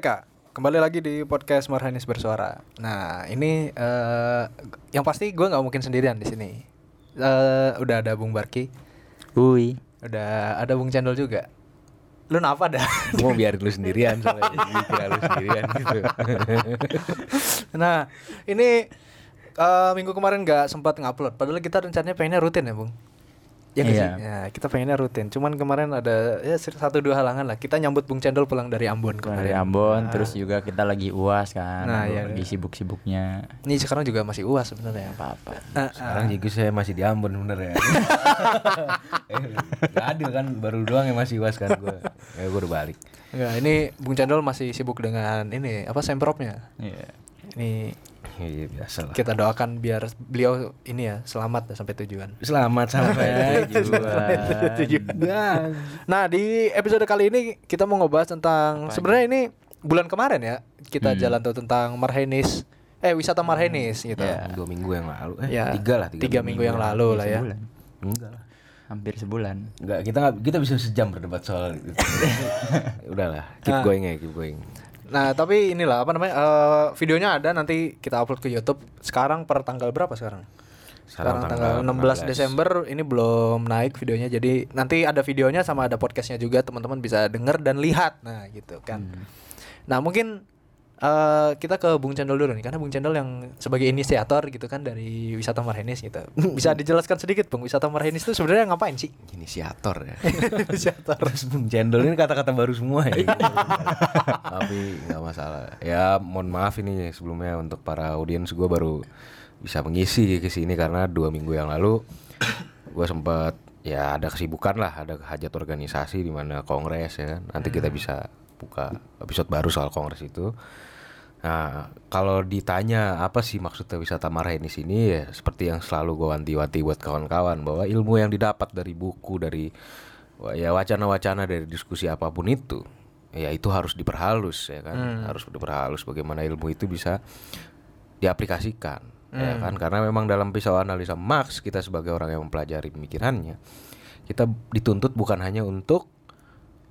Merdeka. Kembali lagi di podcast Marhanis Bersuara. Nah, ini eh yang pasti gue nggak mungkin sendirian di sini. Eh udah ada Bung Barki, Ui. udah ada Bung Cendol juga. Lu apa dah? Gue mau biarin lu sendirian soalnya kira lu sendirian gitu nah, ini eh minggu kemarin nggak sempat ngupload. Padahal kita rencananya pengennya rutin ya, Bung. Ya Iya. sih? Ya, kita pengennya rutin. Cuman kemarin ada ya satu dua halangan lah. Kita nyambut Bung Cendol pulang dari Ambon kemarin. Dari Ambon, Nah, terus juga kita lagi uas kan. Nah, Lagi- iya. lagi sibuk-sibuknya. Ini sekarang juga masih uas sebenarnya. Apa-apa. Eh, Sekarang juga saya masih di Ambon bener ya eh, Gak adil kan Baru doang yang masih was kan gue Ya gue udah balik Enggak, ini Bung Cendol masih sibuk dengan ini apa sempropnya. Iya. Ini Iya biasa lah kita doakan biar beliau ini ya selamat ya sampai tujuan. Selamat sampai tujuan Nah, di episode kali ini kita mau ngebahas tentang sebenarnya ini bulan kemarin ya kita Hmm. jalan tuh tentang Marhenis eh wisata Marhenis gitu. Ya. Dua minggu yang lalu Eh Ya, tiga lah tiga minggu yang lalu lah ya. Sebulan. Enggak lah Hampir sebulan. Enggak, kita nggak kita bisa sejam berdebat soal itu. Udahlah, keep Ah. going ya, keep going. Nah, tapi inilah apa namanya? eh, videonya ada nanti kita upload ke YouTube. Sekarang per tanggal berapa sekarang? Sekarang, Sekarang tanggal, tanggal 16 Desember ini belum naik videonya. Jadi nanti ada videonya sama ada podcastnya juga teman-teman bisa denger dan lihat. Nah, gitu kan. Nah, mungkin eh, kita ke Bung Cendol dulu nih karena Bung Cendol yang sebagai inisiator gitu kan dari wisata Marhenis gitu. Bisa dijelaskan sedikit Bung wisata Marhenis itu sebenarnya ngapain sih? Inisiator ya. inisiator. Terus Bung Cendol ini kata-kata baru semua ya. gitu. Tapi nggak masalah. Ya mohon maaf ini sebelumnya untuk para audiens gue baru bisa mengisi ke sini karena dua minggu yang lalu gue sempat ya ada kesibukan lah, ada hajat organisasi di mana kongres ya kan. Nanti kita bisa buka episode baru soal kongres itu. Nah, kalau ditanya apa sih maksudnya wisata Marhenis ini ya seperti yang selalu gue wanti-wanti buat kawan-kawan bahwa ilmu yang didapat dari buku dari ya wacana-wacana dari diskusi apa pun itu ya itu harus diperhalus ya kan? Harus diperhalus bagaimana ilmu itu bisa diaplikasikan ya kan? Karena memang dalam pisau analisa Marx kita sebagai orang yang mempelajari pemikirannya kita dituntut bukan hanya untuk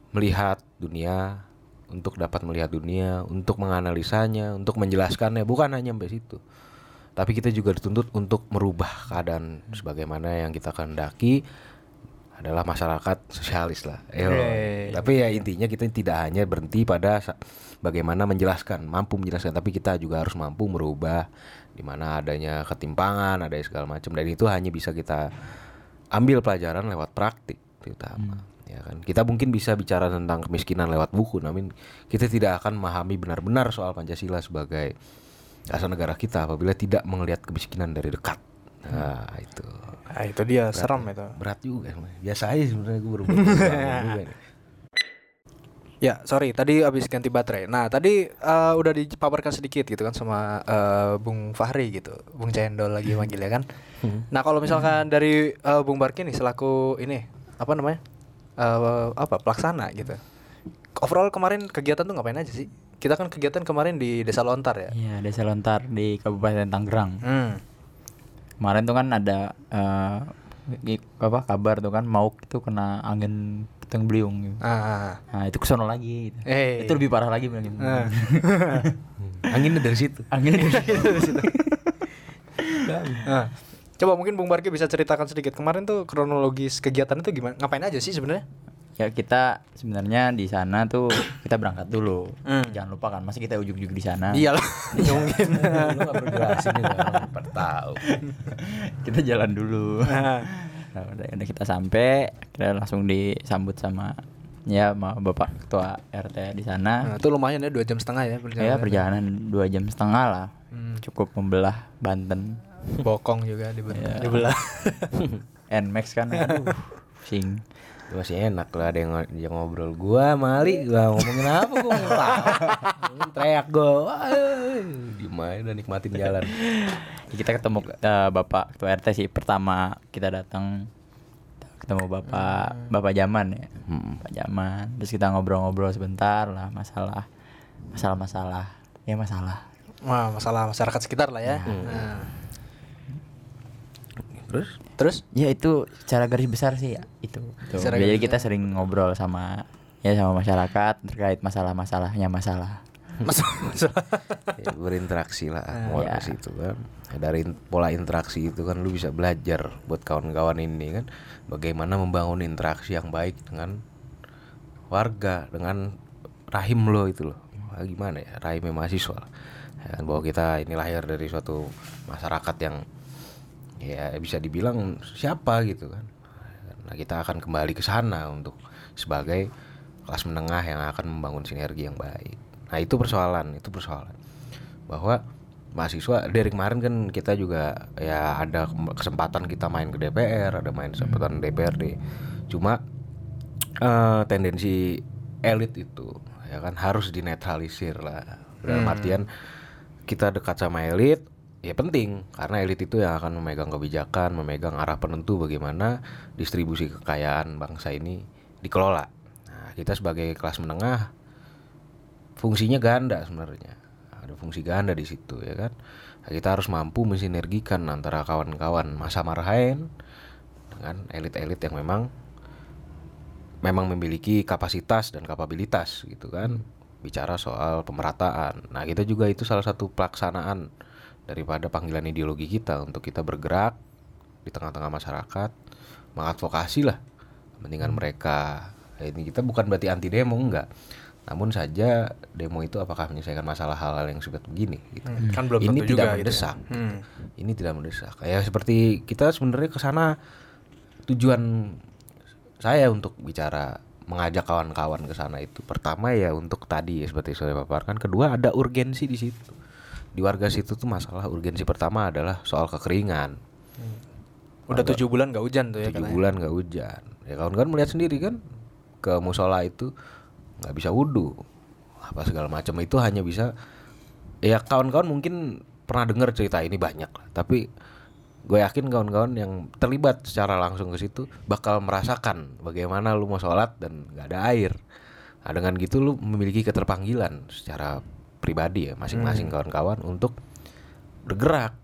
melihat dunia untuk dapat melihat dunia, untuk menganalisanya, untuk menjelaskannya, bukan hanya sampai situ. Tapi kita juga dituntut untuk merubah keadaan sebagaimana yang kita kehendaki adalah masyarakat sosialis lah. Yo. Hey. Tapi ya intinya kita tidak hanya berhenti pada bagaimana menjelaskan, mampu menjelaskan, tapi kita juga harus mampu merubah di mana adanya ketimpangan, ada segala macam dan itu hanya bisa kita ambil pelajaran lewat praktik terutama. Ya kan, kita mungkin bisa bicara tentang kemiskinan lewat buku, namun kita tidak akan memahami benar-benar soal Pancasila sebagai dasar negara kita apabila tidak melihat kemiskinan dari dekat. Nah, itu Nah, itu dia serem itu. berat juga. Biasa aja sebenarnya gue baru. Ya, sorry, tadi habis ganti baterai. Nah, tadi eh, udah dipaparkan sedikit gitu kan sama eh, Bung Fahri gitu. Bung Cendol lagi manggil ya kan. Nah, kalau misalkan dari eh, Bung Barki nih selaku ini apa namanya? Eh, apa pelaksana gitu. Overall kemarin kegiatan tuh ngapain aja sih? Kita kan kegiatan kemarin di Desa Lontar ya. Iya, Desa Lontar di Kabupaten Tangerang. Hmm. Kemarin tuh kan ada eh, i- apa kabar tuh kan mau itu kena angin puting beliung gitu. Ah. Nah, itu kesono lagi gitu. Eh. Itu lebih parah lagi bilang gitu. Ah. Anginnya dari situ. Anginnya Nah, coba mungkin Bung Barki bisa ceritakan sedikit kemarin tuh kronologis kegiatan itu gimana? Ngapain aja sih sebenarnya? ya kita sebenarnya di sana tuh kita berangkat dulu. Hmm. Jangan lupa kan, masa kita ujug-ujug di sana. Iyalah, nggak mungkin. Lu perlu jelasin tahu. kita jalan dulu. Nah. Nah, udah, udah kita sampai, kita langsung disambut sama ya sama bapak ketua RT di sana. Nah, itu lumayan ya dua jam setengah ya perjalanan. Ya perjalanan dua jam setengah lah, Hmm, cukup membelah Banten. bokong juga di Iya. dibelah. Nmax kan, aduh, pusing. Masih enak lah ada yang, yang ngobrol gua Mali gua ngomongin apa gua tahu. teriak gua dan nikmatin jalan Kita ketemu eh, bapak ketua RT sih pertama kita datang ketemu bapak bapak zaman ya, bapak zaman. Terus kita ngobrol-ngobrol sebentar lah masalah masalah-masalah ya masalah. Wah, masalah masyarakat sekitar lah ya. Nah. Terus Terus? Ya itu secara garis besar sih ya itu. Secara Jadi garis kita sering ngobrol sama ya sama masyarakat terkait masalah-masalahnya masalah. Mas, masalah. Ya, berinteraksi lah Ah, mulai ya. ke situ kan dari pola interaksi itu kan lu bisa belajar buat kawan-kawan ini kan bagaimana membangun interaksi yang baik dengan warga dengan rahim lo itu loh Wah, gimana ya rahimnya mahasiswa. Ya kan, bahwa kita ini lahir dari suatu masyarakat yang ya bisa dibilang siapa gitu kan. Nah kita akan kembali ke sana untuk sebagai kelas menengah yang akan membangun sinergi yang baik. Nah itu persoalan itu persoalan. Bahwa mahasiswa dari kemarin kan kita juga ya ada kesempatan kita main ke DPR ada main kesempatan DPRD cuma eh, tendensi elit itu ya kan harus dinetralisir lah. Dalam artian kita dekat sama elit ya penting karena elit itu yang akan memegang kebijakan memegang arah penentu bagaimana distribusi kekayaan bangsa ini dikelola. Nah kita sebagai kelas menengah fungsinya ganda sebenarnya. Ada fungsi ganda di situ ya kan? Nah, kita harus mampu mensinergikan antara kawan-kawan masa marhaen dengan elit-elit yang memang memang memiliki kapasitas dan kapabilitas gitu kan? Bicara soal pemerataan. Nah kita juga itu salah satu pelaksanaan daripada panggilan ideologi kita untuk kita bergerak di tengah-tengah masyarakat mengadvokasi lah kepentingan mereka. Ini kita bukan berarti anti demo enggak. Namun saja demo itu apakah menyelesaikan masalah hal-hal yang seperti begini gitu. Hmm, kan belum ini tidak juga gitu ya. mendesak. Hmm. ini tidak mendesak. Kayak seperti kita sebenarnya ke sana tujuan saya untuk bicara mengajak kawan-kawan ke sana itu pertama ya untuk tadi ya seperti saya paparkan kedua ada urgensi di situ di warga situ tuh masalah urgensi pertama adalah soal kekeringan. Udah tujuh bulan gak hujan tuh ya tujuh katanya. bulan nggak hujan. Ya kawan-kawan melihat sendiri kan ke musola itu nggak bisa wudhu apa segala macam. Itu hanya bisa ya kawan-kawan mungkin pernah dengar cerita ini banyak lah tapi gue yakin kawan-kawan yang terlibat secara langsung ke situ bakal merasakan bagaimana lu mau sholat dan nggak ada air. Nah, dengan gitu lu memiliki keterpanggilan secara pribadi ya masing-masing kawan-kawan untuk bergerak.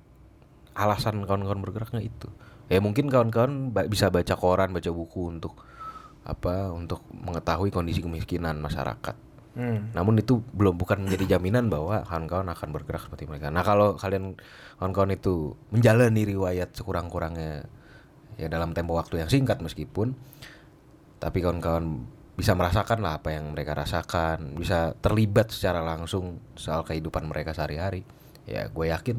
Alasan kawan-kawan bergeraknya itu. Ya mungkin kawan-kawan bisa baca koran baca buku untuk apa untuk mengetahui kondisi kemiskinan masyarakat. Hmm. namun itu belum bukan menjadi jaminan bahwa kawan-kawan akan bergerak seperti mereka. Nah kalau kalian kawan-kawan itu menjalani riwayat sekurang-kurangnya ya dalam tempo waktu yang singkat meskipun tapi kawan-kawan bisa merasakan lah apa yang mereka rasakan bisa terlibat secara langsung soal kehidupan mereka sehari-hari ya gue yakin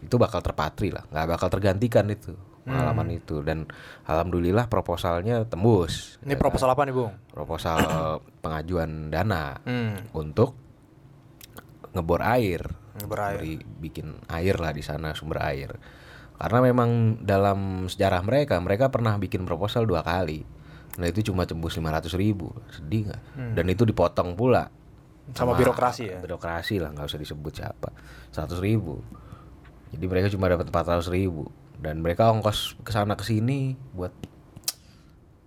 itu bakal terpatri lah nggak bakal tergantikan itu pengalaman itu dan alhamdulillah proposalnya tembus Ini ya proposal apa nih, Bung? proposal pengajuan dana Hmm. untuk ngebor air, Ngebor air. Beri- bikin air lah di sana sumber air. Karena memang dalam sejarah mereka, mereka pernah bikin proposal dua kali. Nah itu cuma tembus 500 ribu, sedih nggak? Dan itu dipotong pula Hmm. Sama birokrasi ya? Birokrasi lah, nggak usah disebut siapa. 100 ribu. Jadi mereka cuma dapat 400 ribu. Dan mereka ongkos ke sana ke sini buat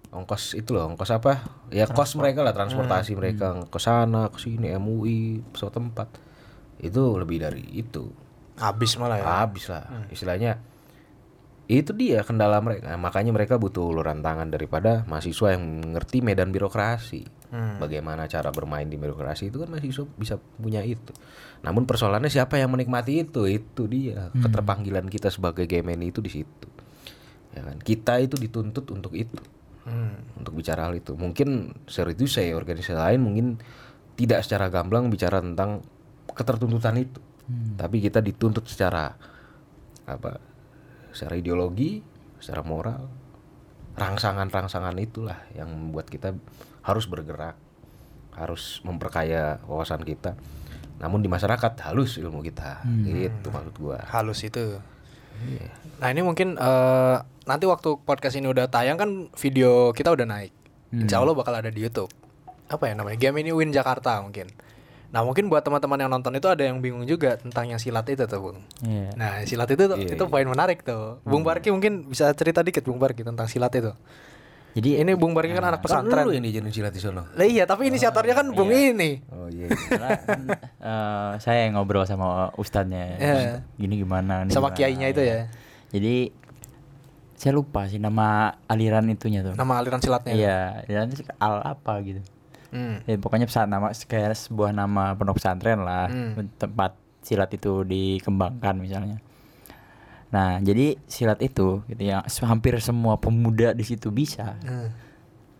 ongkos itu loh, ongkos apa? Ya kos mereka lah, transportasi Hmm. mereka ke sana, ke sini, MUI, pesawat tempat. Itu lebih dari itu. Habis malah ya. Habis lah. Istilahnya itu dia kendala mereka. Makanya mereka butuh uluran tangan daripada mahasiswa yang mengerti medan birokrasi. Hmm. Bagaimana cara bermain di birokrasi itu kan mahasiswa bisa punya itu. Namun persoalannya siapa yang menikmati itu? Itu dia. Keterpanggilan kita sebagai GMNI itu di situ. Ya kan? Kita itu dituntut untuk itu. Hmm. Untuk bicara hal itu. Mungkin serius saya organisasi lain mungkin tidak secara gamblang bicara tentang ketertuntutan itu. Tapi kita dituntut secara apa? Secara ideologi, secara moral, rangsangan-rangsangan itulah yang membuat kita harus bergerak, harus memperkaya wawasan kita. Namun di masyarakat halus ilmu kita, gitu maksud gua. Halus itu. Nah ini mungkin eh, nanti waktu podcast ini udah tayang kan video kita udah naik. Insya Allah bakal ada di YouTube. Apa ya namanya? Game ini Win Jakarta mungkin. Nah mungkin buat teman-teman yang nonton itu ada yang bingung juga tentang yang silat itu tuh bung. Iya. Nah silat itu tuh- Iya, itu poin menarik tuh. Bung Barki mungkin bisa cerita dikit Bung Barki tentang silat itu. Jadi Ini Bung Barki kan anak Kan pesantren. lu yang diajarin silat di sono. Lah iya tapi inisiatornya kan Bung ini. Oh iya. karena kan, eh, saya yang ngobrol sama ustadznya Iya. gini gimana nih Sama gimana, kiainya itu ya. jadi saya lupa sih nama aliran itunya tuh. Nama aliran silatnya. Iya, aliran al apa gitu. Hmm. Ya, pokoknya pesantren nama kayak sebuah nama pondok pesantren lah, Hmm. tempat silat itu dikembangkan misalnya. Nah, jadi silat itu gitu ya, hampir semua pemuda di situ bisa. Hmm.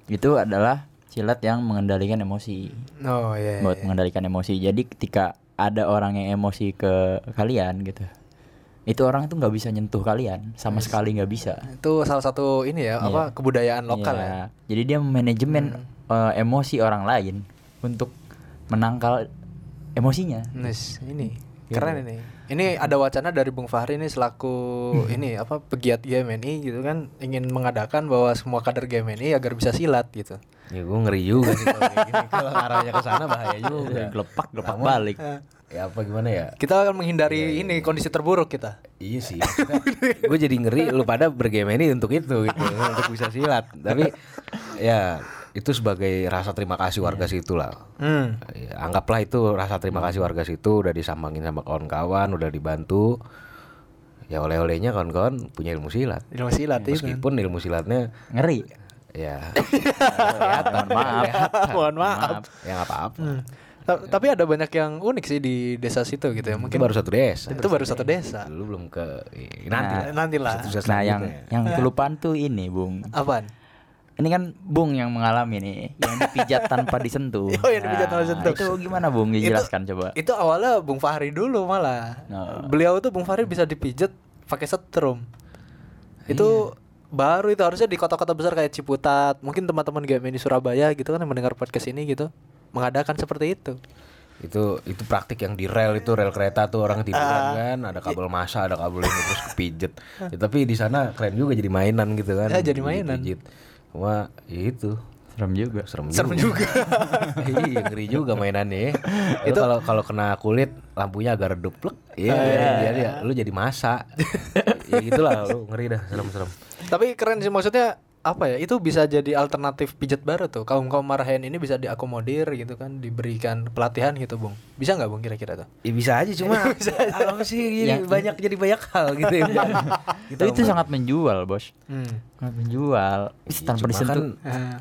Itu adalah silat yang mengendalikan emosi. Oh iya. buat iya. mengendalikan emosi. Jadi ketika ada orang yang emosi ke kalian gitu, itu orang itu nggak bisa nyentuh kalian sama sekali nggak bisa. Itu salah satu ini ya, apa Iya. kebudayaan lokal Iya. ya. Hmm. Jadi dia manajemen eh, emosi orang lain untuk menangkal emosinya. Nis, ini Iya. keren ini. Ini ada wacana dari Bung Fahri ini selaku Hmm. ini apa pegiat GMNI gitu kan ingin mengadakan bahwa semua kader GMNI agar bisa silat gitu. Ya gue ngeri juga sih kalau kayak gini. Kalau arahnya ke sana bahaya juga. Gelepak gelepak Namun, balik. Ya apa gimana ya? Kita akan menghindari ini kondisi terburuk kita. Iya sih. gue jadi ngeri lu pada bergemeni untuk itu gitu, untuk bisa silat. Tapi ya itu sebagai rasa terima kasih warga situ lah. Hmm. Ya, anggaplah itu rasa terima kasih warga situ udah disambangin sama kawan-kawan, udah dibantu. Ya oleh-olehnya kawan-kawan punya ilmu silat. Ilmu silat itu. Meskipun ilmu silatnya Ngeri. ya kelihatan, Maaf. kelihatan. Mohon maaf. Ya nggak apa-apa. Hmm. Ta- Tapi ada banyak yang unik sih di desa situ gitu ya. Itu Mungkin baru satu desa. itu baru satu desa. Lu belum ke eh, nanti Nah, lah. nanti lah. Satu desa Nah yang selanjutnya. yang kelupaan tuh ini bung. Apaan? Ini kan Bung yang mengalami nih, yang dipijat tanpa disentuh. Oh, yang dipijat tanpa disentuh. Itu gimana Bung? Dijelaskan coba. Itu awalnya Bung Fahri dulu malah. Oh. Beliau tuh Bung Fahri bisa dipijat pakai setrum. Itu baru itu harusnya di kota-kota besar kayak Ciputat, mungkin teman-teman GMI di Surabaya gitu kan yang mendengar podcast ini gitu mengadakan seperti itu. itu itu praktik yang di rel itu rel kereta tuh orang tiduran Ah. kan ada kabel masa ada kabel ini terus kepijet ya, tapi di sana keren juga jadi mainan gitu kan Ya, jadi mainan. Pijit. Cuma ya itu. Serem juga. serem, Serem juga. iya ngeri juga mainannya ya. itu kalau kalau kena kulit lampunya agak redup plek iya jadi ya, lu jadi masa ya gitulah lu ngeri dah. Serem-serem Tapi keren sih maksudnya apa ya? Itu bisa jadi alternatif pijat baru tuh. Kaum kaum marahin ini bisa diakomodir gitu kan, diberikan pelatihan gitu, Bung. Bisa nggak Bung kira-kira tuh? ya bisa aja cuma apa sih Ya. banyak jadi banyak hal gitu ya Itu, itu sangat menjual bos. Hmm. Sangat menjual. Ih, tanpa cuma disentuh. Ah.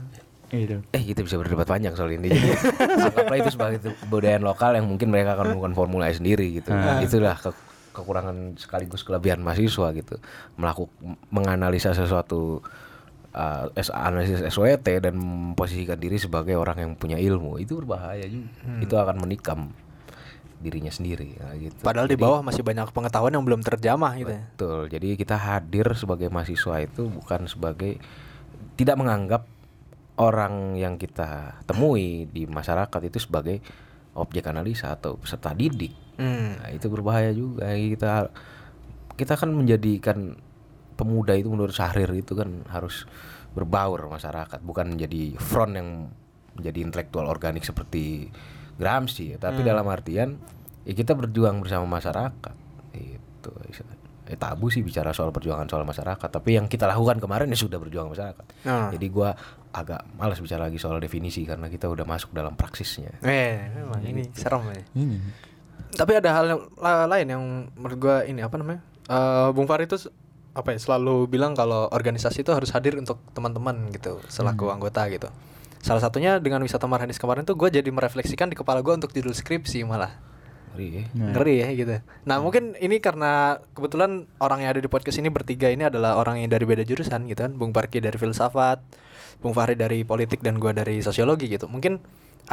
Gitu. Eh kita bisa berdebat panjang soal ini. Jadi anggaplah itu sebagai kebudayaan lokal yang mungkin mereka akan melakukan formula sendiri gitu. Itulah ke- kekurangan sekaligus kelebihan mahasiswa gitu. Melakukan menganalisa sesuatu uh, analisis SWT dan memposisikan diri sebagai orang yang punya ilmu itu berbahaya juga. Itu akan menikam dirinya sendiri ya, gitu. Padahal di bawah masih banyak pengetahuan yang belum terjamah gitu ya. Betul. Jadi kita hadir sebagai mahasiswa itu bukan sebagai tidak menganggap orang yang kita temui di masyarakat itu sebagai objek analisa atau peserta didik. Hmm. Nah, itu berbahaya juga. Kita kita kan menjadikan pemuda itu menurut Syahrir itu kan harus berbaur masyarakat, bukan menjadi front yang menjadi intelektual organik seperti Gramsci, tapi dalam artian ya kita berjuang bersama masyarakat. Itu eh, tabu sih bicara soal perjuangan soal masyarakat, tapi yang kita lakukan kemarin ya sudah berjuang masyarakat. Ah. Jadi gua agak malas bicara lagi soal definisi karena kita udah masuk dalam praksisnya. Eh, memang ini gitu. serem ya. Ini. Tapi ada hal yang la- lain yang menurut gua ini apa namanya? Eh, Bung Fahri itu apa ya selalu bilang kalau organisasi itu harus hadir untuk teman-teman gitu selaku anggota gitu. Salah satunya dengan wisata Marhanis kemarin tuh gue jadi merefleksikan di kepala gue untuk judul skripsi malah Ngeri ya. ngeri ya gitu. Nah mungkin ini karena kebetulan orang yang ada di podcast ini bertiga ini adalah orang yang dari beda jurusan gitu kan. Bung Parki dari filsafat, Bung Fahri dari politik dan gua dari sosiologi gitu. Mungkin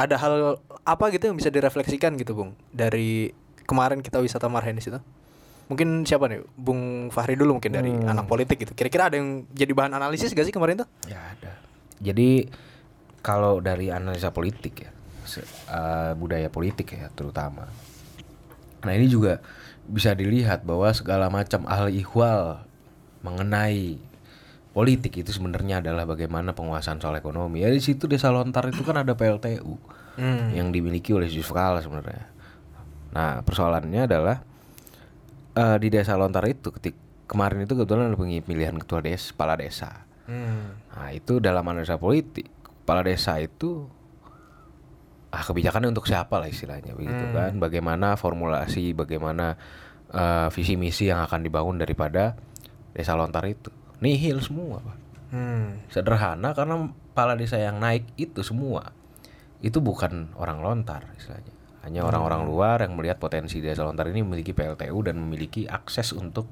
ada hal apa gitu yang bisa direfleksikan gitu Bung dari kemarin kita wisata Marhanis itu. Mungkin siapa nih? Bung Fahri dulu mungkin dari anak politik gitu. Kira-kira ada yang jadi bahan analisis gak sih kemarin tuh? Ya ada. Jadi kalau dari analisa politik ya, eh, budaya politik ya terutama. Nah ini juga bisa dilihat bahwa segala macam hal ihwal mengenai politik itu sebenarnya adalah bagaimana penguasaan soal ekonomi. Ya di situ desa lontar itu kan ada PLTU Hmm. yang dimiliki oleh Yusuf Kala sebenarnya. Nah persoalannya adalah eh, di desa lontar itu ketik kemarin itu kebetulan ada pemilihan ketua desa, kepala desa. Hmm. Nah itu dalam analisa politik kepala desa itu ah kebijakannya untuk siapa lah istilahnya begitu Hmm. kan bagaimana formulasi bagaimana eh, visi misi yang akan dibangun daripada desa lontar itu nihil semua Pak. Hmm. sederhana karena kepala desa yang naik itu semua itu bukan orang lontar istilahnya hanya orang-orang luar yang melihat potensi desa lontar ini memiliki PLTU dan memiliki akses untuk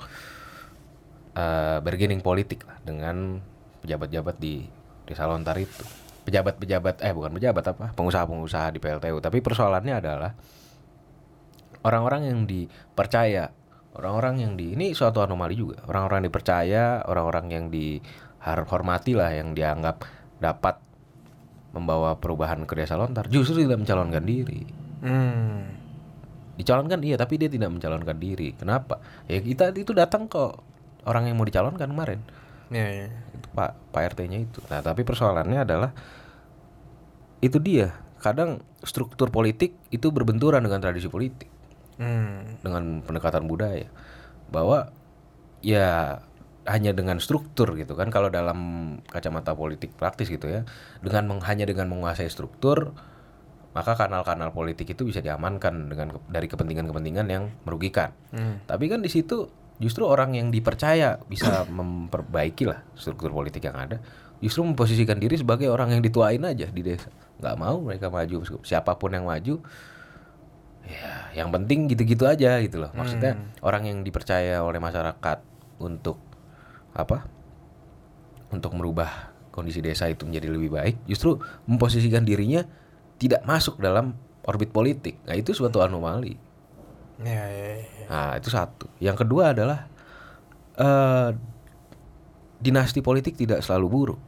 eh bargaining politik lah dengan pejabat-pejabat di desa lontar itu. Pejabat-pejabat eh bukan pejabat apa pengusaha-pengusaha di PLTU tapi persoalannya adalah orang-orang yang dipercaya orang-orang yang di ini suatu anomali juga. Orang-orang yang dipercaya orang-orang yang dihormati lah yang dianggap dapat membawa perubahan ke desa lontar justru tidak mencalonkan diri Hmm. dicalonkan iya tapi dia tidak mencalonkan diri. Kenapa? Ya kita itu datang kok orang yang mau dicalonkan kemarin. Ya, ya. itu pak pak rt-nya itu. Nah tapi persoalannya adalah itu dia. Kadang struktur politik itu berbenturan dengan tradisi politik. Hmm. dengan pendekatan budaya. Bahwa ya hanya dengan struktur gitu kan. Kalau dalam kacamata politik praktis gitu ya. Dengan meng- hanya dengan menguasai struktur maka kanal-kanal politik itu bisa diamankan dengan ke- dari kepentingan-kepentingan yang merugikan. Hmm. tapi kan di situ justru orang yang dipercaya bisa memperbaiki lah struktur politik yang ada justru memposisikan diri sebagai orang yang dituain aja di desa. Nggak mau mereka maju. Siapa pun yang maju ya yang penting gitu-gitu aja gitu loh. Maksudnya orang yang dipercaya oleh masyarakat untuk apa untuk merubah kondisi desa itu menjadi lebih baik justru memposisikan dirinya tidak masuk dalam orbit politik. Nah itu suatu anomali. Ya, ya, ya. nah itu satu. Yang kedua adalah eh dinasti politik tidak selalu buruk.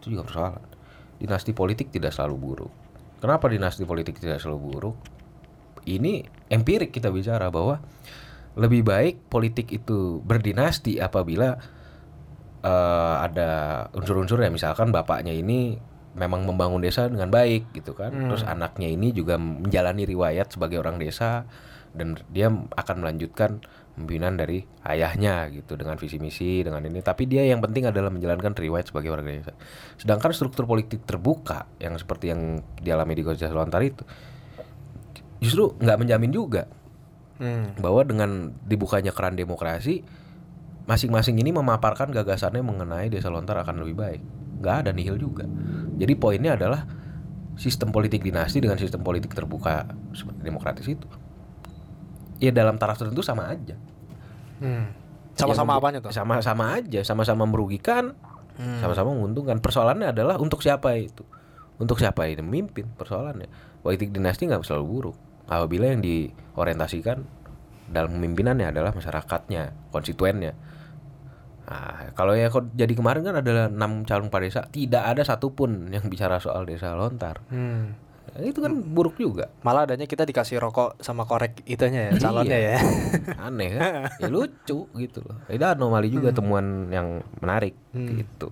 Itu juga persoalan. Dinasti politik tidak selalu buruk. Kenapa dinasti politik tidak selalu buruk? Ini empirik kita bicara bahwa lebih baik politik itu berdinasti apabila eh, ada unsur-unsur ya. Misalkan bapaknya ini memang membangun desa dengan baik gitu kan. Terus anaknya ini juga menjalani riwayat sebagai orang desa dan dia akan melanjutkan pembinaan dari ayahnya gitu dengan visi misi dengan ini. Tapi dia yang penting adalah menjalankan riwayat sebagai orang desa. Sedangkan struktur politik terbuka yang seperti yang dialami di Gojek Lontar itu justru nggak menjamin juga Hmm. bahwa dengan dibukanya keran demokrasi masing-masing ini memaparkan gagasannya mengenai desa lontar akan lebih baik. Nggak ada nihil juga. Jadi poinnya adalah sistem politik dinasti dengan sistem politik terbuka seperti demokratis itu. Ya dalam taraf tertentu sama aja. Hmm. Sama-sama Ya, apanya tuh? sama-sama aja. Sama-sama merugikan. Hmm. sama-sama menguntungkan. Persoalannya adalah untuk siapa itu? Untuk siapa ini memimpin? Persoalannya. Politik dinasti nggak selalu buruk. Apabila yang diorientasikan dalam pemimpinannya adalah masyarakatnya konstituennya nah, kalau ya kok jadi kemarin kan ada enam calon kepala desa tidak ada satupun yang bicara soal desa lontar. Hmm. Nah, itu kan buruk juga. Malah adanya kita dikasih rokok sama korek itunya ya, calonnya ya. aneh kan? Ya lucu gitu loh. Itu anomali juga temuan yang menarik gitu.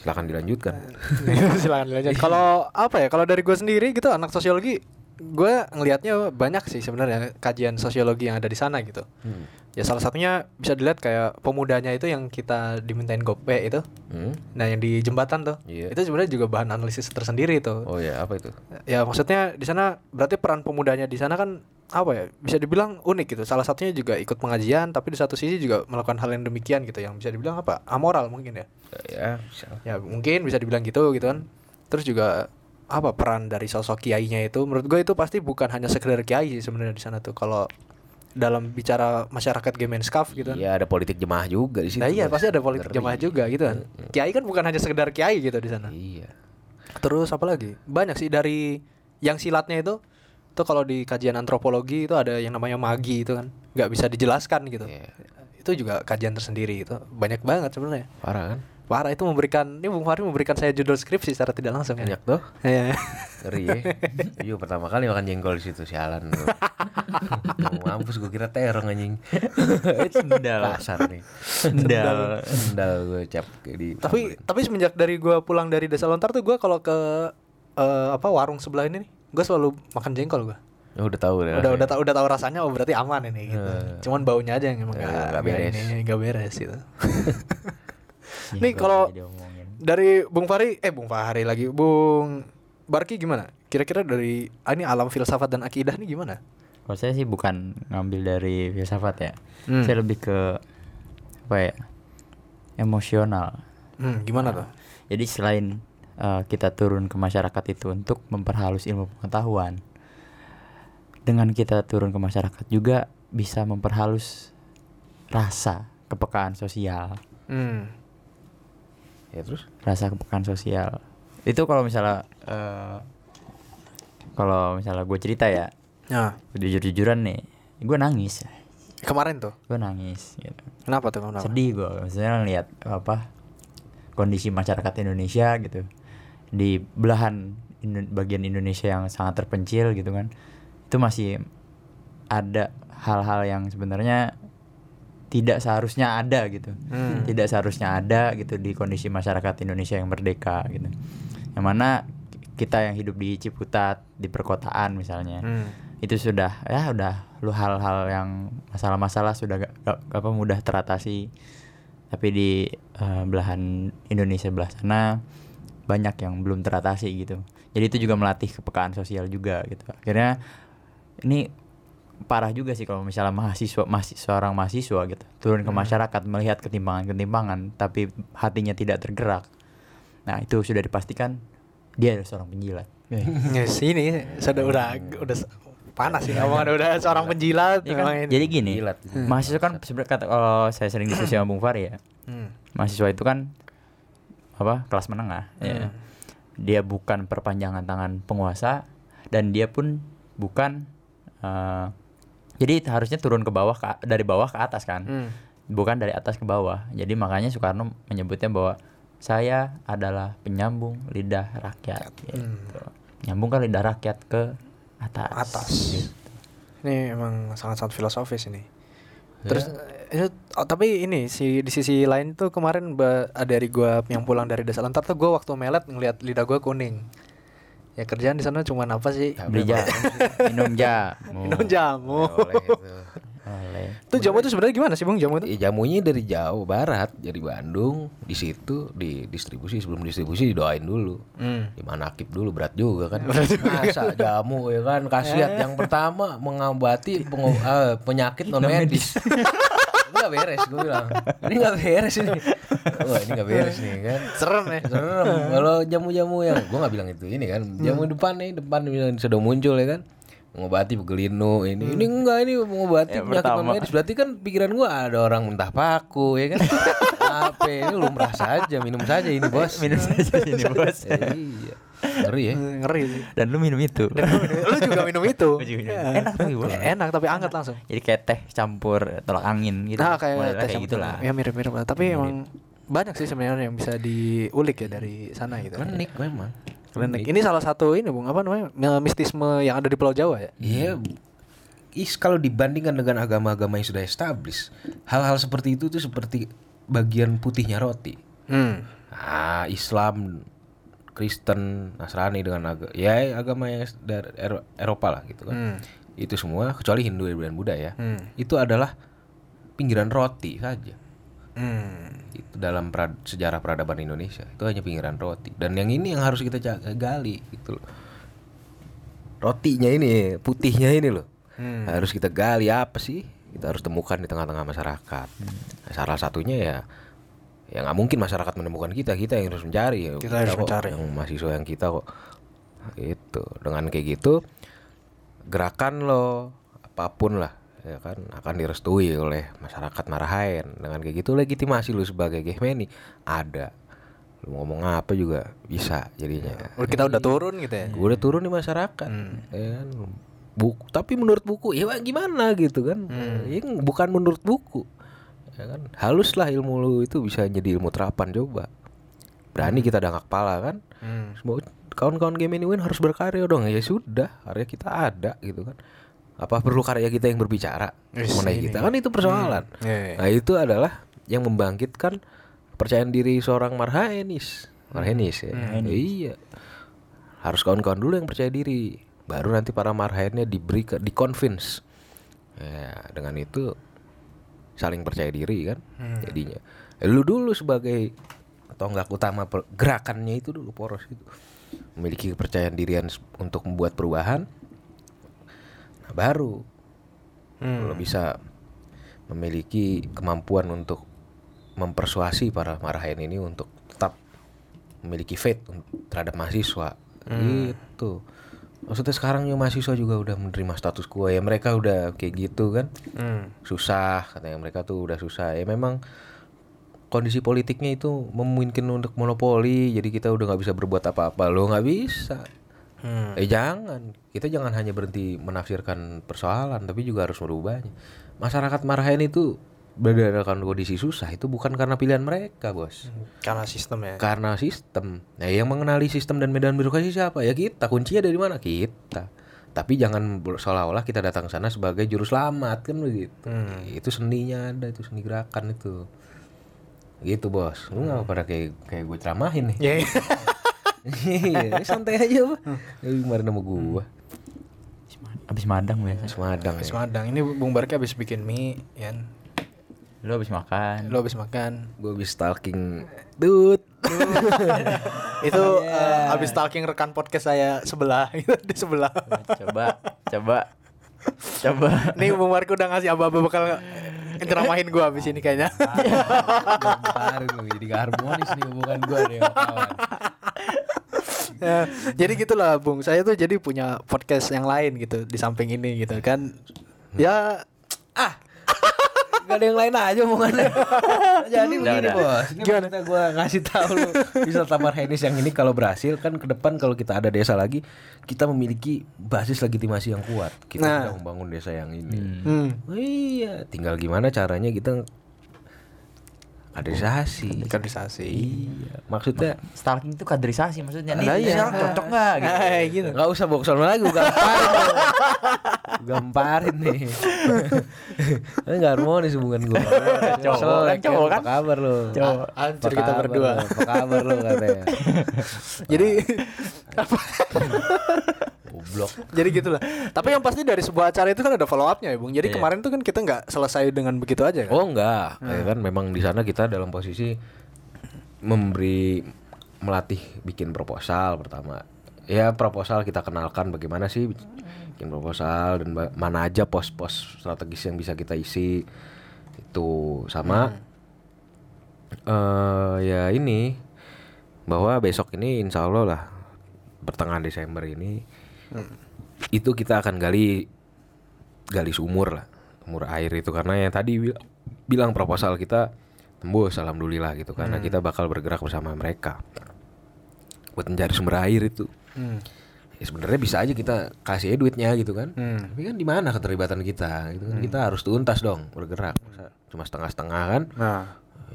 Silakan dilanjutkan. Silakan dilanjut. Kalau apa ya? Kalau dari gue sendiri gitu anak sosiologi gue ngelihatnya banyak sih sebenarnya kajian sosiologi yang ada di sana gitu. Hmm. Ya salah satunya bisa dilihat kayak pemudanya itu yang kita dimintain gope itu. Hmm? Nah yang di jembatan tuh, Iya. itu sebenarnya juga bahan analisis tersendiri tuh. oh ya apa itu Ya maksudnya di sana berarti peran pemudanya di sana kan apa ya bisa dibilang unik gitu. Salah satunya juga ikut pengajian, tapi di satu sisi juga melakukan hal yang demikian gitu, yang bisa dibilang apa amoral mungkin ya. ya bisa. Ya mungkin bisa dibilang gitu gitu kan. Terus juga apa peran dari sosok kiainya itu menurut gue itu pasti bukan hanya sekedar kiai sih sebenarnya di sana tuh kalau dalam bicara masyarakat Gemenskaf gitu kan. Iya ada politik jemaah juga di situ. Nah iya pasti ada politik Ngeri. jemaah juga gitu kan. Kiai kan bukan hanya sekedar kiai gitu di sana. Iya. Terus apa lagi? Banyak sih dari yang silatnya itu tuh kalau di kajian antropologi itu ada yang namanya magi itu kan nggak bisa dijelaskan gitu. Iya. Itu juga kajian tersendiri itu banyak banget sebenarnya. Parah kan? Parah itu memberikan ini Bung Fahri memberikan saya judul skripsi secara tidak langsung ya. Banyak tuh. Iya. Ngeri ya. Iya pertama kali makan jengkol di situ sialan. mampus gue kira terong anjing. Sendal. Kasar nih. Sendal. Sendal gue cap di. tapi tapi semenjak dari gua pulang dari Desa Lontar tuh gua kalau ke eh, apa warung sebelah ini nih, gua selalu makan jengkol gua. Ya, udah tahu Udah udah tahu udah tahu rasanya oh berarti aman ini gitu. Eh. Cuman baunya aja yang emang Eh, nggak nggak beres. ini nggak beres gitu. Nih, Nih, kalau-. Dari Bung Fahri, eh Bung Fahri lagi, Bung Barki gimana? Kira-kira dari ah, ini alam filsafat dan akidah nih gimana? Kalau saya sih bukan ngambil dari filsafat ya. Hmm. Saya lebih ke apa ya? emosional. Hmm, gimana tuh? Jadi selain eh, kita turun ke masyarakat itu untuk memperhalus ilmu pengetahuan, dengan kita turun ke masyarakat juga bisa memperhalus rasa kepekaan sosial, Hmm. Ya terus? rasa kepekaan sosial. Itu kalau misalnya eh, kalau misalnya gue cerita ya, Nah, jujur-jujuran nih, gue nangis, kemarin tuh. gue nangis. Gitu. Kenapa tuh? Kenapa? sedih gue misalnya lihat apa kondisi masyarakat Indonesia gitu di belahan Indo- bagian Indonesia yang sangat terpencil gitu kan itu masih ada hal-hal yang sebenarnya tidak seharusnya ada gitu. Hmm. tidak seharusnya ada gitu di kondisi masyarakat Indonesia yang merdeka gitu. Yang mana kita yang hidup di Ciputat di perkotaan misalnya Hmm. itu sudah ya udah lu hal-hal yang masalah-masalah sudah gak, gak- apa mudah teratasi. Tapi di eh, belahan Indonesia belah sana banyak yang belum teratasi gitu. Jadi itu juga melatih kepekaan sosial juga gitu. Akhirnya ini parah juga sih kalau misalnya mahasiswa masih seorang mahasiswa gitu turun ke masyarakat melihat ketimpangan-ketimpangan tapi hatinya tidak tergerak nah itu sudah dipastikan dia adalah seorang penjilat Yes, ini sudah udah udah panas sih omongan udah seorang penjilat Ya kan? Jadi gini, Jilat. mahasiswa kan sebenarnya kata kalau saya sering diskusi sama Bung Fahri ya, Hmm. mahasiswa itu kan apa kelas menengah, ya. dia bukan perpanjangan tangan penguasa dan dia pun bukan eh, jadi harusnya turun ke bawah ke- dari bawah ke atas kan, Hmm. bukan dari atas ke bawah. Jadi makanya Soekarno menyebutnya bahwa saya adalah penyambung lidah rakyat, gitu. nyambungkan lidah rakyat ke atas. Atas. gitu. Ini emang sangat-sangat filosofis ini. Terus eh, oh, tapi ini si di sisi lain tuh kemarin ba- dari gua yang pulang dari desa Lentar tuh gua waktu melet ngeliat lidah gua kuning. Ya kerjaan di sana cuman apa sih? Beli jamu, minum jamu. Minum jamu. Ya, oleh itu. Oleh. Itu jamu tuh sebenarnya gimana sih Bung jamu tuh? Ya, jamunya dari jauh barat, dari Bandung, di situ didistribusi sebelum distribusi didoain dulu. Hmm. Di manakib dulu berat juga kan. Masa jamu ya kan kasihat yang pertama mengobati pengo- eh, penyakit non medis. gak beres gue bilang. Ini gak beres ini. Wah, ini gak beres nih kan. Serem ya. Serem. Kalau jamu-jamu yang gue nggak bilang itu ini kan. Jamu depan nih, depan bilang sudah muncul ya kan. Mengobati begelinu ini. Ini enggak ini mengobati Ya, penyakit non pertama. medis. Berarti kan pikiran gua ada orang muntah paku ya kan. Apa ini lumrah saja minum saja ini bos. Minum saja ini bos. iya. Ngeri ya. Ngeri sih. Dan lu minum itu. Lu juga minum itu. Gua juga minum. Ya. Enak tapi, Bos. Enak tapi anget langsung. Jadi kayak teh campur tolak angin gitu. Nah kayak Modelnya tes kayak gitulah. Ya mirip-mirip lah. Tapi emang banyak sih sebenarnya yang bisa diulik ya dari sana gitu. Klinik memang. Klinik. Ini salah satu ini bung apa namanya mi- mistisme yang ada di Pulau Jawa ya. Iya. Is kalau dibandingkan dengan agama-agama yang sudah established, hal-hal seperti itu tuh seperti bagian putihnya roti. Hmm. Ah, Islam, Kristen, Nasrani dengan agama ya agama yang dari Ero- Eropa lah gitu kan. Hmm. Itu semua kecuali Hindu dan Buddha ya. Hmm. Itu adalah pinggiran roti saja. Hmm. Itu dalam pra- sejarah peradaban Indonesia itu hanya pinggiran roti. Dan yang ini yang harus kita gali gitu loh. Rotinya ini, putihnya ini loh. Hmm. Harus kita gali apa sih? Kita harus temukan di tengah-tengah masyarakat. Nah, salah satunya ya ya nggak mungkin masyarakat menemukan kita, kita yang harus mencari. Ya, Kita harus kok, mencari. Yang mahasiswa yang kita kok. Itu dengan kayak gitu gerakan lo apa pun lah ya kan akan direstui oleh masyarakat Marahaen dengan kayak gitu legitimasi lu sebagai Gehmeni ada. Lu ngomong apa juga bisa jadinya. Oh, kita udah turun gitu ya. gue udah turun di masyarakat ya kan. Buku tapi menurut buku ya gimana gitu kan? Ya, bukan menurut buku ya kan? Haluslah ilmu lu itu bisa jadi ilmu terapan coba. Berani kita dangak pala kan? Hmm. semua kawan-kawan game anyway harus berkarya dong. Ya sudah karya kita ada gitu kan. Apa perlu karya kita yang berbicara? Wis, mengenai ini. kita kan itu persoalan. Iya, iya. nah itu adalah yang membangkitkan kepercayaan diri seorang marhaenis. Marhaenis ya? Iya. Harus kawan-kawan dulu yang percaya diri. Baru nanti para marhaennya diberi ke, di convince ya dengan itu saling percaya diri kan jadinya. Eh, lu dulu sebagai tonggak utama gerakannya itu dulu poros itu. Memiliki kepercayaan dirian untuk membuat perubahan nah baru. Hmm. lo bisa memiliki kemampuan untuk mempersuasi para marahin ini untuk tetap memiliki faith terhadap mahasiswa. Gitu maksudnya sekarang ya mahasiswa juga udah menerima status quo ya. Mereka udah kayak gitu kan. Hmm. susah katanya. Mereka tuh udah susah. Ya memang kondisi politiknya itu memungkinkan untuk monopoli. Jadi kita udah nggak bisa berbuat apa-apa. Lo nggak bisa. Hmm. eh jangan. Kita jangan hanya berhenti menafsirkan persoalan tapi juga harus merubahnya. Masyarakat marahin itu berdasarkan kondisi susah itu bukan karena pilihan mereka bos. Karena sistem ya. karena sistem. Nah yang mengenali sistem dan medan birokrasi siapa? Ya kita. Kuncinya dari mana? Kita. Tapi jangan seolah-olah kita datang sana sebagai juru selamat kan begitu. Itu seninya ada itu seni gerakan itu. Gitu bos. Lu nggak pada kayak kayak gue ceramahin nih. Ya, iya santai aja pak kemarin sama gua. Abis madang biasa. semadang habis ya. madang. Ini Bung Barki habis bikin mie, Yan. Lu abis makan. Lo habis makan. gua habis stalking dut Itu eh, habis stalking rekan podcast saya sebelah, gitu, di sebelah. Coba, coba, coba. Nih Bung Barki udah ngasih aba-aba bakal ngeramahin gua habis ini kayaknya. Bentar lu jadi gak harmonis nih hubungan gua nih kawan Ya, jadi gitulah Bung. Saya tuh jadi punya podcast yang lain gitu di samping ini gitu kan. Ya ah Gak ada yang lain aja omongannya Jadi begini udah. bos Ini Gimana? maksudnya gue ngasih tahu lu Bisa tamar Henis yang ini kalau berhasil Kan ke depan kalau kita ada desa lagi Kita memiliki basis legitimasi yang kuat Kita Nah. sudah membangun desa yang ini hmm. Oh iya Tinggal gimana caranya kita Kaderisasi kaderisasi. Iya Maksudnya Stalking itu kaderisasi maksudnya nih. Lah iya. cocok nggak gitu. Eh, gitu. Gak usah ke sana lagi, gue gamparin gamparin nih Ini gak harmonis hubungan gue Cowok kan, cowok kan. Apa kabar lu? Cowok. Hancur kita berdua. Apa kabar lu katanya Jadi apa? Goblok Jadi gitulah. Tapi yang pasti dari sebuah acara itu kan ada follow upnya ya, Bung. Jadi Iya. kemarin tuh kan kita nggak selesai dengan begitu aja kan. Oh enggak Ya kan memang di sana kita dalam posisi Memberi Melatih bikin proposal pertama Ya proposal kita kenalkan bagaimana sih Bikin proposal dan mana aja pos-pos strategis yang bisa kita isi Itu sama eh ya ini bahwa besok ini insya Allah lah pertengahan Desember ini itu kita akan gali gali sumur lah sumur air itu. Karena yang tadi bil- bilang proposal kita tembus alhamdulillah gitu. Karena kita bakal bergerak bersama mereka. Buat mencari sumber air itu. Hmm. ya sebenarnya bisa aja kita kasih duitnya gitu kan. Hmm. tapi kan di mana keterlibatan kita gitu kan? Kita harus tuntas dong bergerak. Masa cuma setengah-setengah kan? Nah,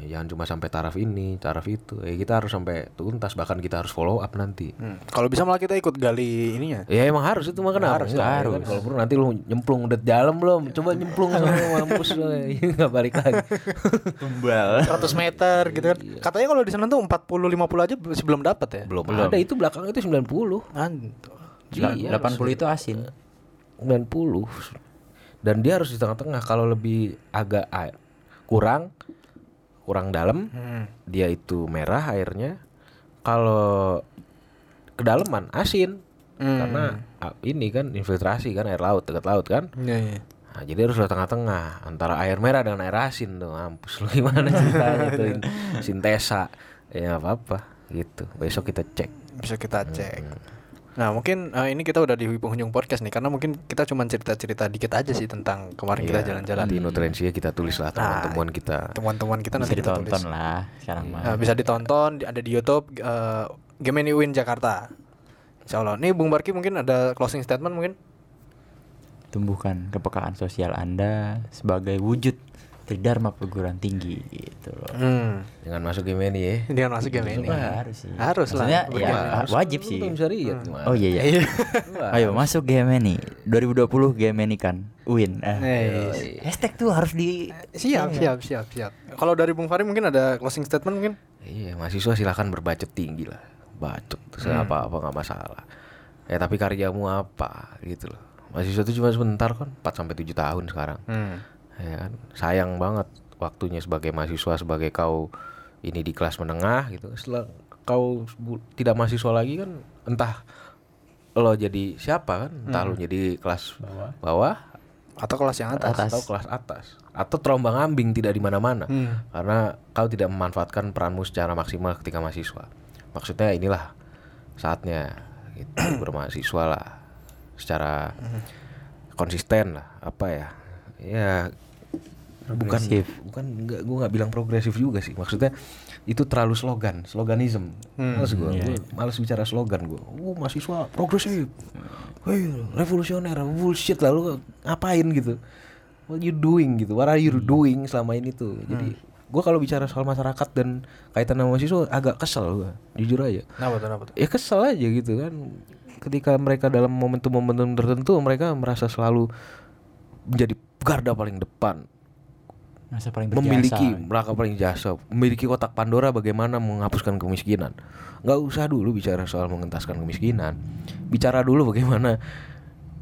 jangan cuma sampai taraf ini taraf itu ya kita harus sampai tuntas bahkan kita harus follow up nanti hmm. kalau bisa malah kita ikut gali ininya. Ya emang harus itu mah kenapa? Harus, ya harus. kan? Kalau perlu nanti lu nyemplung udah dalam belum? Coba nyemplung sama mampus lu. Enggak balik lagi. Tumbal. 100 meter gitu kan. Katanya kalau di sana tuh 40 50 aja masih belum dapat ya. belum, ada itu belakang itu 90. An- Iya, 80 itu asin. 90. Dan dia harus di tengah-tengah kalau lebih agak air kurang kurang dalam Hmm. dia itu merah airnya. Kalau kedalaman asin. Hmm. Karena ini kan infiltrasi kan air laut dekat laut kan. Iya, iya. Nah, jadi harus di tengah-tengah antara air merah dengan air asin tuh. Mampus lu gimana ceritanya tuh in- sintesa. Ya nggak apa-apa gitu. Besok kita cek. Bisa kita cek. Nah mungkin eh, ini kita udah di penghujung podcast nih karena mungkin kita cuma cerita-cerita dikit aja sih tentang kemarin kita Iya, jalan-jalan. Nanti nutriensinya kita tulis lah teman-teman kita. Teman-teman kita Bisa nanti kita tulis. ditonton lah sekarang mah. Eh, bisa ditonton di- ada di YouTube eh, Gemini Win Jakarta. Insya Allah. Nih Bung Barki mungkin ada closing statement mungkin. Tumbuhkan kepekaan sosial Anda sebagai wujud tridharma perguruan tinggi gitu loh. Hmm. Jangan masuk game ini ya. Dia masuk Gemini. Harus sih. Harus lah. Maksudnya ya Harus wajib sih. gimana. Oh iya iya. Ayo masuk Gemini 2020 Gemini kan win. Eh, Hashtag tuh harus di siap, siap, siap, siap. Kalau dari Bung Fahri mungkin ada closing statement mungkin? Iya, mahasiswa silakan berbacot tinggi lah. Bacot terus apa-apa nggak masalah. Ya tapi karyamu apa gitu loh. Mahasiswa itu cuma sebentar kan, 4 sampai 7 tahun sekarang. Hmm. Ya kan? Sayang banget waktunya sebagai mahasiswa sebagai kau ini di kelas menengah gitu. Setelah kau tidak mahasiswa lagi kan entah lo jadi siapa kan? Entah lo jadi kelas bawah, Atau kelas yang atas. Atas. atau kelas atas. Atau terombang ambing tidak di mana-mana. Hmm. karena kau tidak memanfaatkan peranmu secara maksimal ketika mahasiswa. Maksudnya inilah saatnya itu bermahasiswa lah. Secara konsisten lah apa ya? Ya bukan Progresif. bukan nggak gue nggak bilang progresif juga sih. Maksudnya itu terlalu slogan sloganism. Males gue gue males bicara slogan gue oh mahasiswa progresif. Wih, revolusioner bullshit lalu ngapain gitu? What you doing gitu? What are you doing selama ini tuh? Jadi gue kalau bicara soal masyarakat dan kaitan sama mahasiswa agak kesel gue jujur aja. Kenapa tuh? Kenapa tuh? ya kesel aja gitu kan. Ketika mereka dalam momentum-momentum tertentu mereka merasa selalu menjadi garda paling depan Masa paling berjasa. memiliki mereka paling jasa. Memiliki kotak Pandora bagaimana menghapuskan kemiskinan. Nggak usah dulu bicara soal mengentaskan kemiskinan. Bicara dulu bagaimana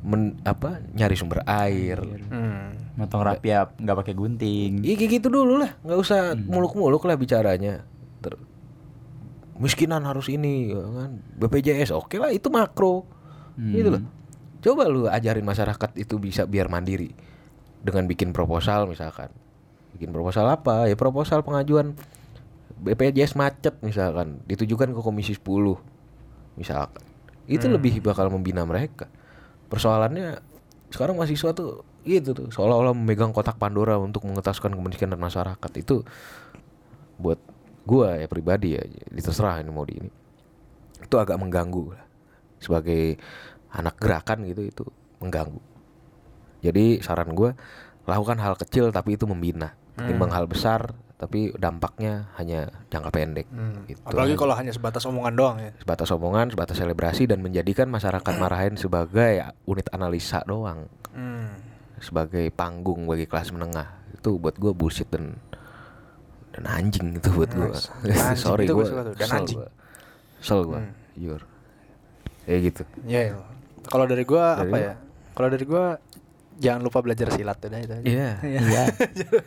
men, apa nyari sumber air. Hmm. Motong rapi ya nggak pakai gunting. Iya kayak gitu dulu lah. Nggak usah muluk-muluk lah bicaranya. Ter- miskinan harus ini ya kan. BPJS oke lah itu makro. Gitu loh. Coba lu ajarin masyarakat itu bisa biar mandiri. Dengan bikin proposal misalkan bikin proposal apa? Ya proposal pengajuan. BPJS macet misalkan. Ditujukan ke komisi 10 misalkan. Itu lebih bakal membina mereka. Persoalannya sekarang mahasiswa tuh gitu tuh. Seolah-olah memegang kotak Pandora untuk mengetaskan kemiskinan masyarakat. Itu buat gua ya pribadi ya. Ini terserah ini mau di ini. Itu agak mengganggu lah. Sebagai anak gerakan gitu itu mengganggu. Jadi saran gua lakukan hal kecil tapi itu membina ketimbang hal besar tapi dampaknya hanya jangka pendek gitu. Apalagi kalau hanya sebatas omongan doang ya. sebatas omongan sebatas selebrasi dan menjadikan masyarakat marahin sebagai unit analisa doang Hmm. sebagai panggung bagi kelas menengah itu buat gua bullshit dan dan anjing itu buat gua Anjing, sorry tuh, dan anjing. kesel gua jujur kayak gitu Ya, ya. Kalau dari gua Dari apa ya? Kalau dari gua jangan lupa belajar silat udah itu. aja. iya Iya.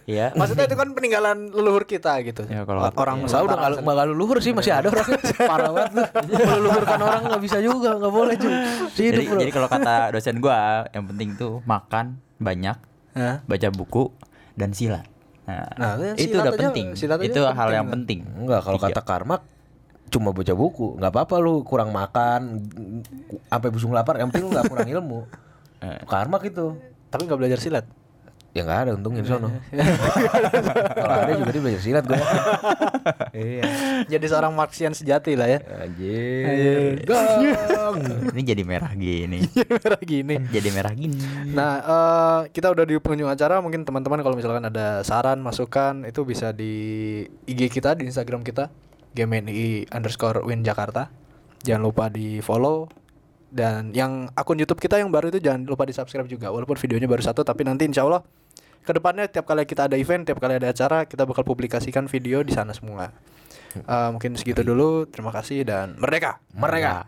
Iya. Maksudnya itu kan peninggalan leluhur kita gitu. Ya, kalau orang Masa udah Nusantara nggak nggak leluhur sih masih ada orang parah banget lu meleluhurkan orang nggak bisa juga nggak boleh hidup Jadi, bro jadi kalau kata dosen gua yang penting tuh makan banyak, Hah? baca buku dan silat. Nah, Nah, itu silat udah aja- penting. silat Itu hal penting yang penting. Enggak, kalau kata karma cuma baca buku, nggak apa-apa lu kurang makan, sampai busung lapar, yang penting lu nggak kurang ilmu. Karma gitu. Tapi nggak belajar silat. Ya nggak ada untungnya di sono. kalau ada juga dia belajar silat gue. iya. Jadi seorang Marxian sejati lah ya. Anjir. Gang. Ini jadi merah gini. Merah gini. jadi merah gini. Nah, eh, kita udah di penghujung acara. Mungkin teman-teman kalau misalkan ada saran, masukan, itu bisa di IG kita, di Instagram kita, GMNI underscore Win Jakarta. Jangan lupa di follow. Dan yang akun YouTube kita yang baru itu jangan lupa di subscribe juga. Walaupun videonya baru satu, tapi nanti insya Allah ke depannya tiap kali kita ada event, tiap kali ada acara, kita bakal publikasikan video di sana semua. Eh, mungkin segitu dulu. Terima kasih dan merdeka. Mereka.